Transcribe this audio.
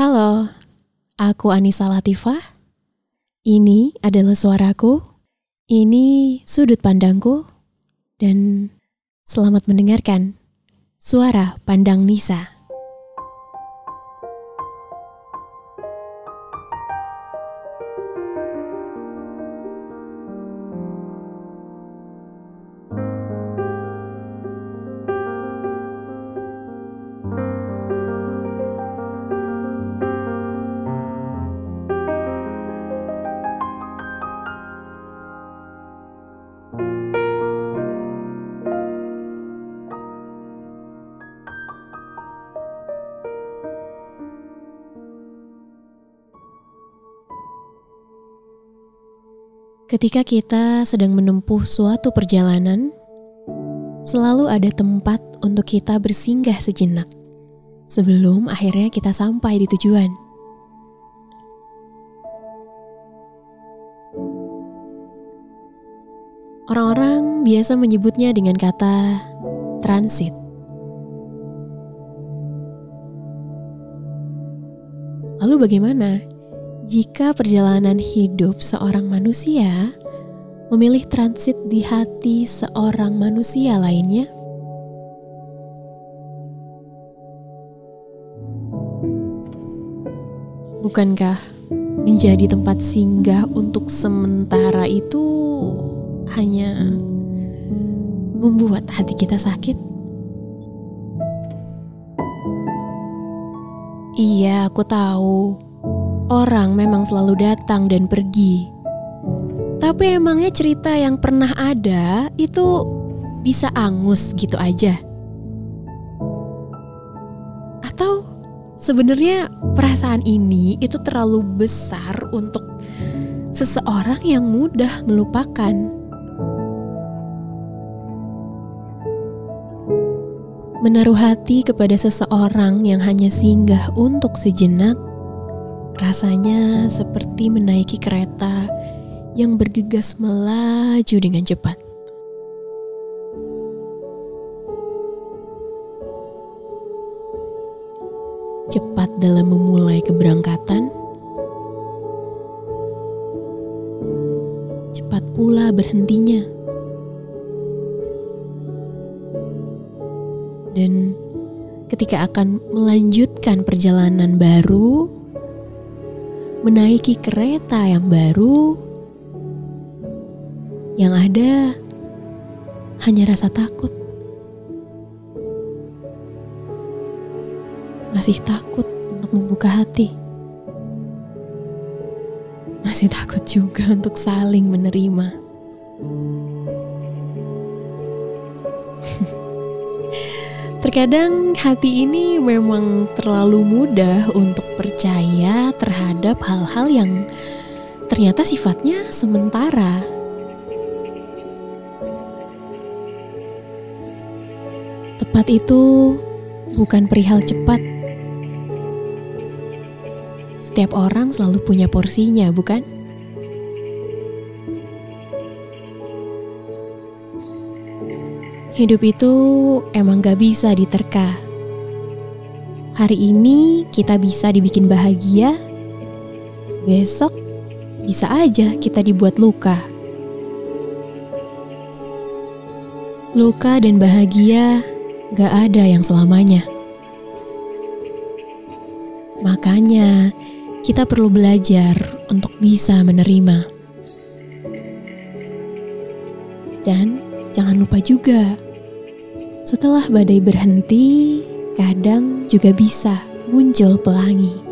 Halo, aku Anissa Latifah. Ini adalah suaraku. Ini sudut pandangku. Dan selamat mendengarkan suara pandang Nisa. Ketika kita sedang menempuh suatu perjalanan, selalu ada tempat untuk kita bersinggah sejenak sebelum akhirnya kita sampai di tujuan. Orang-orang biasa menyebutnya dengan kata transit. Lalu bagaimana jika perjalanan hidup seorang manusia memilih transit di hati seorang manusia lainnya, bukankah menjadi tempat singgah untuk sementara itu hanya membuat hati kita sakit? Iya, aku tahu Orang memang selalu datang dan pergi. Tapi emangnya cerita yang pernah ada itu bisa angus gitu aja? Atau sebenarnya perasaan ini itu terlalu besar untuk seseorang yang mudah melupakan? Menaruh hati kepada seseorang yang hanya singgah untuk sejenak Rasanya seperti menaiki kereta yang bergegas melaju dengan cepat. Cepat dalam memulai keberangkatan, cepat pula berhentinya. Dan ketika akan melanjutkan perjalanan baru, menaiki kereta yang baru, yang ada hanya rasa takut. Masih takut untuk membuka hati. Masih takut juga untuk saling menerima. Terkadang hati ini memang terlalu mudah untuk percaya terhadap hal-hal yang ternyata sifatnya sementara. Tepat itu bukan perihal cepat. Setiap orang selalu punya porsinya, bukan? Hidup itu emang gak bisa diterka. Hari ini kita bisa dibikin bahagia, besok bisa aja kita dibuat luka. Luka dan bahagia gak ada yang selamanya. Makanya, kita perlu belajar untuk bisa menerima. Dan jangan lupa juga setelah badai berhenti, kadang juga bisa muncul pelangi.